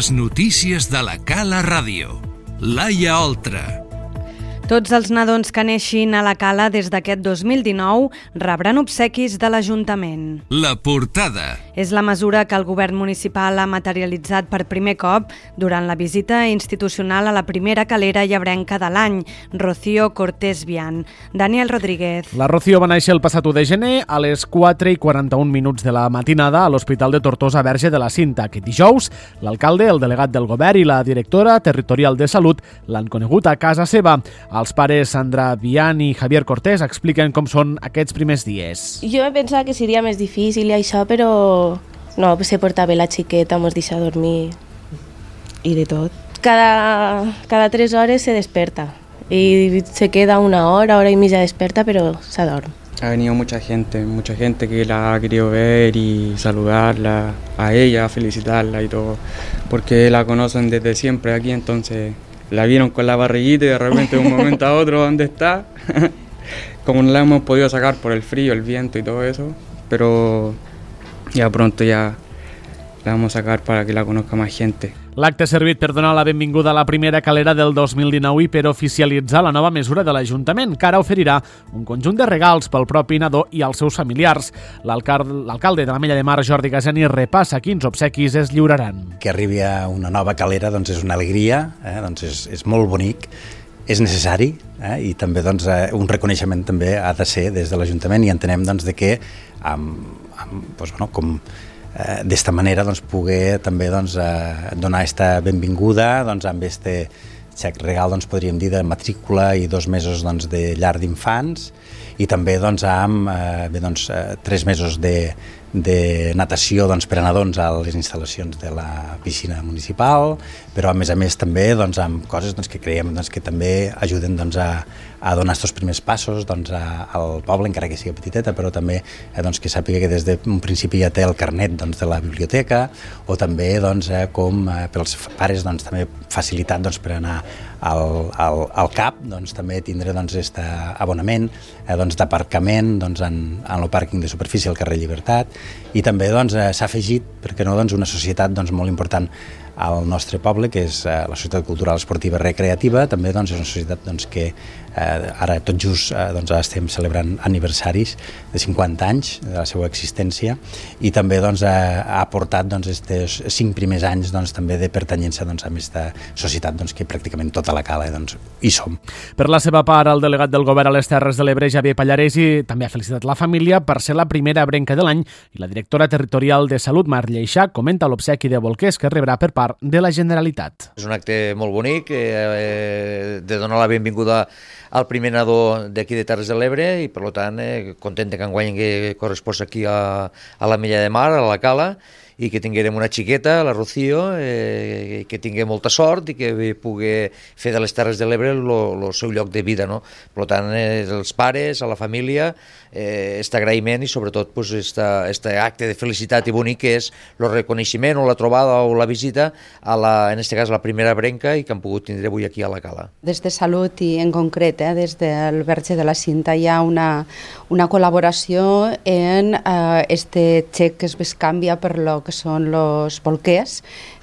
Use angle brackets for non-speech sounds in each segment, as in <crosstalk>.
Les notícies de la Cala Ràdio. Laia Oltra. Tots els nadons que neixin a la Cala des d'aquest 2019 rebran obsequis de l'Ajuntament. La portada. És la mesura que el govern municipal ha materialitzat per primer cop durant la visita institucional a la primera calera llebrenca de l'any, Rocío Cortés Vian. Daniel Rodríguez. La Rocío va néixer el passat 1 de gener a les 4 i 41 minuts de la matinada a l'Hospital de Tortosa Verge de la Cinta, que dijous l'alcalde, el delegat del govern i la directora territorial de Salut l'han conegut a casa seva. Els pares Sandra Vian i Javier Cortés expliquen com són aquests primers dies. Jo pensava que seria més difícil i això, però no, se porta bé la xiqueta, mos deixa dormir i de tot. Cada, cada tres hores se desperta y se queda una hora, hora y media desperta, pero se adorme. Ha venido mucha gente, mucha gente que la ha querido ver y saludarla, a ella, felicitarla y todo, porque la conocen desde siempre aquí, entonces la vieron con la barriguita y de repente de un momento a otro, ¿dónde está? <laughs> Como no la hemos podido sacar por el frío, el viento y todo eso, pero ya pronto ya la vamos a sacar para que la conozca más gente. L'acte ha servit per donar la benvinguda a la primera calera del 2019 i per oficialitzar la nova mesura de l'Ajuntament, que ara oferirà un conjunt de regals pel propi nadó i als seus familiars. L'alcalde de la Mella de Mar, Jordi Gasani, repassa quins obsequis es lliuraran. Que arribi a una nova calera doncs és una alegria, eh? doncs és, és molt bonic, és necessari eh? i també doncs, eh, un reconeixement també ha de ser des de l'Ajuntament i entenem doncs, de que amb, amb, doncs, bueno, com eh, d'esta manera doncs, poder també doncs, eh, donar aquesta benvinguda doncs, amb este xec regal doncs, podríem dir de matrícula i dos mesos doncs, de llar d'infants i també doncs, amb eh, bé, doncs, eh, tres mesos de, de natació doncs, per a nadons a les instal·lacions de la piscina municipal, però a més a més també doncs, amb coses doncs, que creiem doncs, que també ajuden doncs, a, a donar aquests primers passos doncs, a, al poble, encara que sigui petiteta, però també eh, doncs, que sàpiga que des d'un principi ja té el carnet doncs, de la biblioteca, o també doncs, eh, com eh, pels pares doncs, també facilitat doncs, per anar al, al, al CAP, doncs, també tindré doncs, este abonament eh, doncs, d'aparcament doncs, en, en el pàrquing de superfície al carrer Llibertat, i també doncs, eh, s'ha afegit, perquè no, doncs, una societat doncs, molt important al nostre poble, que és eh, la Societat Cultural Esportiva Recreativa, també doncs, és una societat doncs, que eh, ara tot just eh, doncs, estem celebrant aniversaris de 50 anys de la seva existència i també doncs, ha, ha aportat doncs, estes cinc primers anys doncs, també de pertanyença doncs, a aquesta societat doncs, que pràcticament tota la cala doncs, hi som. Per la seva part, el delegat del govern a les Terres de l'Ebre, Javier Pallaresi, també ha felicitat la família per ser la primera brenca de l'any i la directora territorial de Salut, Mar Lleixà, comenta l'obsequi de bolquers que rebrà per part de la Generalitat. És un acte molt bonic eh, de donar la benvinguda al primer nadó d'aquí de Terres de l'Ebre i per tant eh, content que enguany que correspòs aquí a, a la Mella de Mar, a la Cala i que tinguérem una xiqueta, la Rocío, eh, que tingui molta sort i que pugui fer de les Terres de l'Ebre el seu lloc de vida. No? Per tant, eh, els pares, a la família, eh, este agraïment i sobretot pues, esta, este acte de felicitat i bonic que és el reconeixement o la trobada o la visita a la, en este cas la primera brenca i que han pogut tindre avui aquí a la Cala. Des de Salut i en concret, eh, des del Verge de la Cinta hi ha una, una col·laboració en eh, este xec que es bescanvia per lo que són els bolquers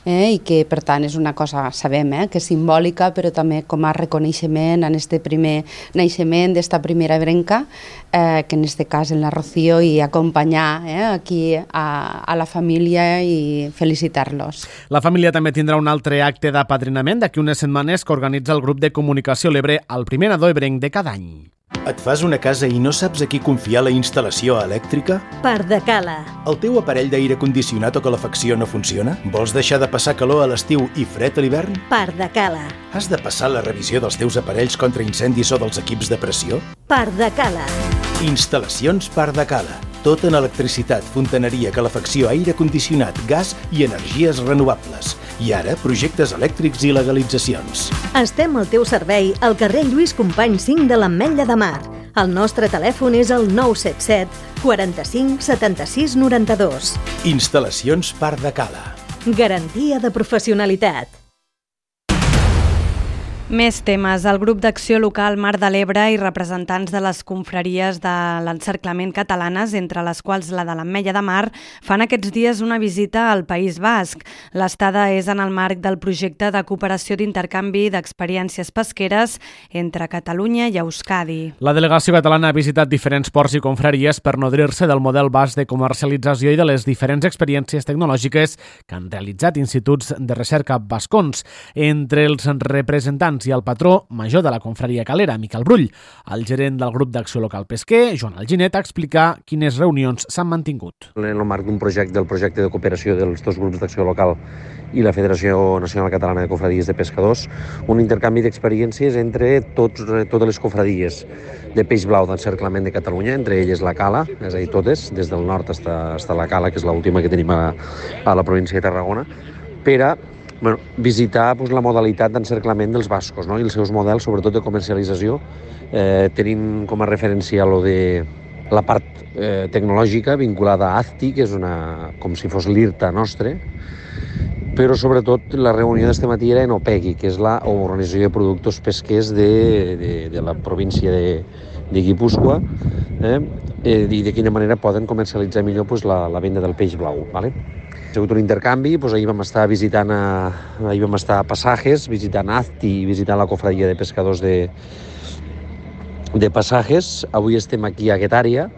eh, i que per tant és una cosa, sabem, eh, que és simbòlica però també com a reconeixement en este primer naixement d'esta primera brenca eh, que en este cas en la Rocío i acompanyar eh, aquí a, a la família i felicitar-los. La família també tindrà un altre acte d'apadrinament d'aquí unes setmanes que organitza el grup de comunicació L'Ebre al primer nadó ebrenc de cada any. Et fas una casa i no saps a qui confiar la instal·lació elèctrica? Par de Cala. El teu aparell d'aire condicionat o calefacció no funciona? Vols deixar de passar calor a l'estiu i fred a l'hivern? Par de Cala. Has de passar la revisió dels teus aparells contra incendis o dels equips de pressió? Par de Cala. Instal·lacions Par de Cala. Tot en electricitat, fontaneria, calefacció, aire condicionat, gas i energies renovables. I ara, projectes elèctrics i legalitzacions. Estem al teu servei al carrer Lluís Company 5 de l'Ametlla de Mar. El nostre telèfon és el 977 45 76 92. Instal·lacions Par de Cala. Garantia de professionalitat. Més temes. El grup d'acció local Mar de l'Ebre i representants de les confraries de l'encerclament catalanes, entre les quals la de l'Ametlla de Mar, fan aquests dies una visita al País Basc. L'estada és en el marc del projecte de cooperació d'intercanvi d'experiències pesqueres entre Catalunya i Euskadi. La delegació catalana ha visitat diferents ports i confraries per nodrir-se del model basc de comercialització i de les diferents experiències tecnològiques que han realitzat instituts de recerca bascons. Entre els representants Camps i el patró major de la confraria calera, Miquel Brull. El gerent del grup d'acció local pesquer, Joan Alginet, explicar quines reunions s'han mantingut. En el marc d'un projecte del projecte de cooperació dels dos grups d'acció local i la Federació Nacional Catalana de Cofradies de Pescadors, un intercanvi d'experiències entre tots, totes les cofradies de peix blau d'encerclament de Catalunya, entre elles la Cala, és a dir, totes, des del nord fins a la Cala, que és l'última que tenim a, a la província de Tarragona, per a bueno, visitar pues, la modalitat d'encerclament dels bascos no? i els seus models, sobretot de comercialització, eh, tenint com a referència lo de la part eh, tecnològica vinculada a AZTI, que és una, com si fos l'IRTA nostre, però sobretot la reunió d'este matí era en OPEGI, que és l'Organització de Productors Pesquers de, de, de la província de, de Guipúscoa, eh? eh, i de quina manera poden comercialitzar millor pues, la, la venda del peix blau. ¿vale? Ha sigut un intercanvi, doncs ahir vam estar visitant a, ahir vam estar a Passajes, visitant Azti i visitant la cofradia de pescadors de, de Passajes. Avui estem aquí a Guetària,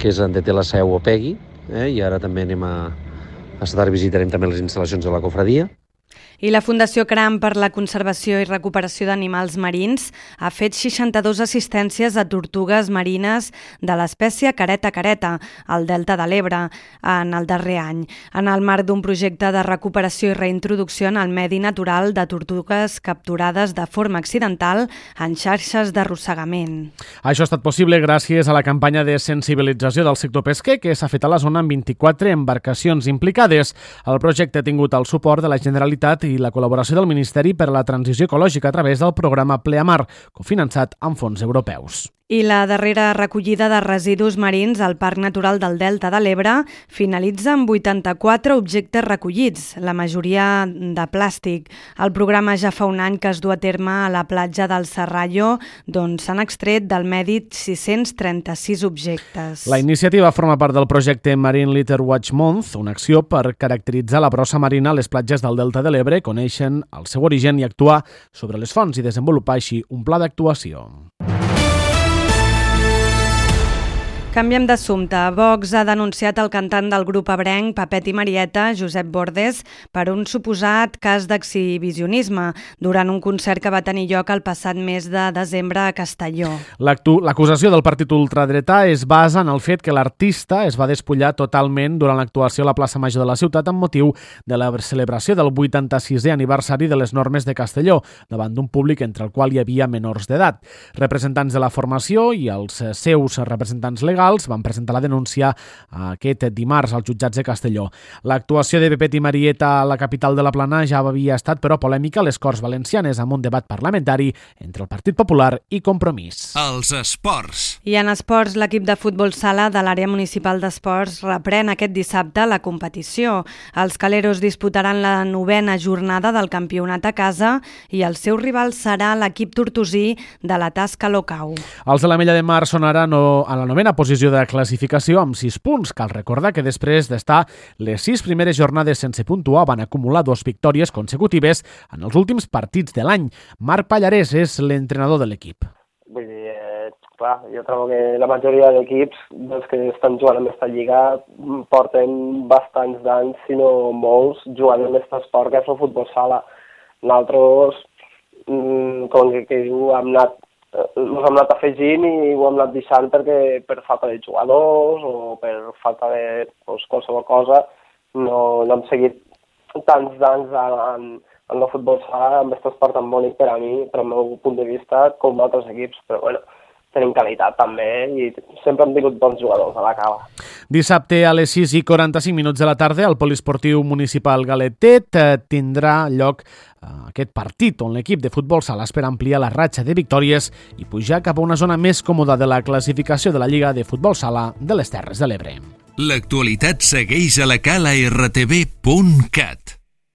que és on té la seu Opegui, eh? i ara també anem a, a estar visitarem també les instal·lacions de la cofradia. I la Fundació CRAM per la Conservació i Recuperació d'Animals Marins ha fet 62 assistències a tortugues marines de l'espècie careta-careta, al Delta de l'Ebre, en el darrer any, en el marc d'un projecte de recuperació i reintroducció en el medi natural de tortugues capturades de forma accidental en xarxes d'arrossegament. Això ha estat possible gràcies a la campanya de sensibilització del sector pesquer que s'ha fet a la zona amb 24 embarcacions implicades. El projecte ha tingut el suport de la Generalitat i i la col·laboració del Ministeri per a la Transició Ecològica a través del programa Pleamar, cofinançat amb fons europeus. I la darrera recollida de residus marins al Parc Natural del Delta de l'Ebre finalitza amb 84 objectes recollits, la majoria de plàstic. El programa ja fa un any que es du a terme a la platja del Serrallo, d'on s'han extret del medi 636 objectes. La iniciativa forma part del projecte Marine Litter Watch Month, una acció per caracteritzar la brossa marina a les platges del Delta de l'Ebre, coneixen el seu origen i actuar sobre les fonts i desenvolupar així un pla d'actuació. Canviem d'assumpte. Vox ha denunciat el cantant del grup abrenc Papet i Marieta, Josep Bordes, per un suposat cas d'exhibicionisme durant un concert que va tenir lloc el passat mes de desembre a Castelló. L'acusació del partit ultradretà es basa en el fet que l'artista es va despullar totalment durant l'actuació a la plaça Major de la ciutat amb motiu de la celebració del 86è aniversari de les normes de Castelló, davant d'un públic entre el qual hi havia menors d'edat. Representants de la formació i els seus representants legals legals van presentar la denúncia aquest dimarts als jutjats de Castelló. L'actuació de Pepet i Marieta a la capital de la Plana ja havia estat, però, polèmica a les Corts Valencianes amb un debat parlamentari entre el Partit Popular i Compromís. Els esports. I en esports, l'equip de futbol sala de l'àrea municipal d'esports reprèn aquest dissabte la competició. Els caleros disputaran la novena jornada del campionat a casa i el seu rival serà l'equip tortosí de la Tasca Locau. Els de la Mella de Mar són ara no, a la novena posició posició de classificació amb 6 punts. Cal recordar que després d'estar les 6 primeres jornades sense puntuar van acumular dos victòries consecutives en els últims partits de l'any. Marc Pallarès és l'entrenador de l'equip. Vull dir, eh, clar, jo trobo que la majoria d'equips dels que estan jugant en aquesta lliga porten bastants d'anys, si no molts, jugant en aquest esport que és el futbol sala. Nosaltres, mm, com que, que hem anat ens eh, hem anat afegint i ho hem anat deixant perquè per falta de jugadors o per falta de doncs, qualsevol cosa no, no hem seguit tants d'anys en, en el futbol sala amb aquest esport tan bonic per a mi, per al meu punt de vista, com altres equips, però bueno, tenim qualitat també i sempre hem tingut bons jugadors a la cava. Dissabte a les 6 i 45 minuts de la tarda al Poliesportiu Municipal Galetet eh, tindrà lloc eh, aquest partit on l'equip de futbol sala espera ampliar la ratxa de victòries i pujar cap a una zona més còmoda de la classificació de la Lliga de Futbol Sala de les Terres de l'Ebre. L'actualitat segueix a la cala rtb.cat.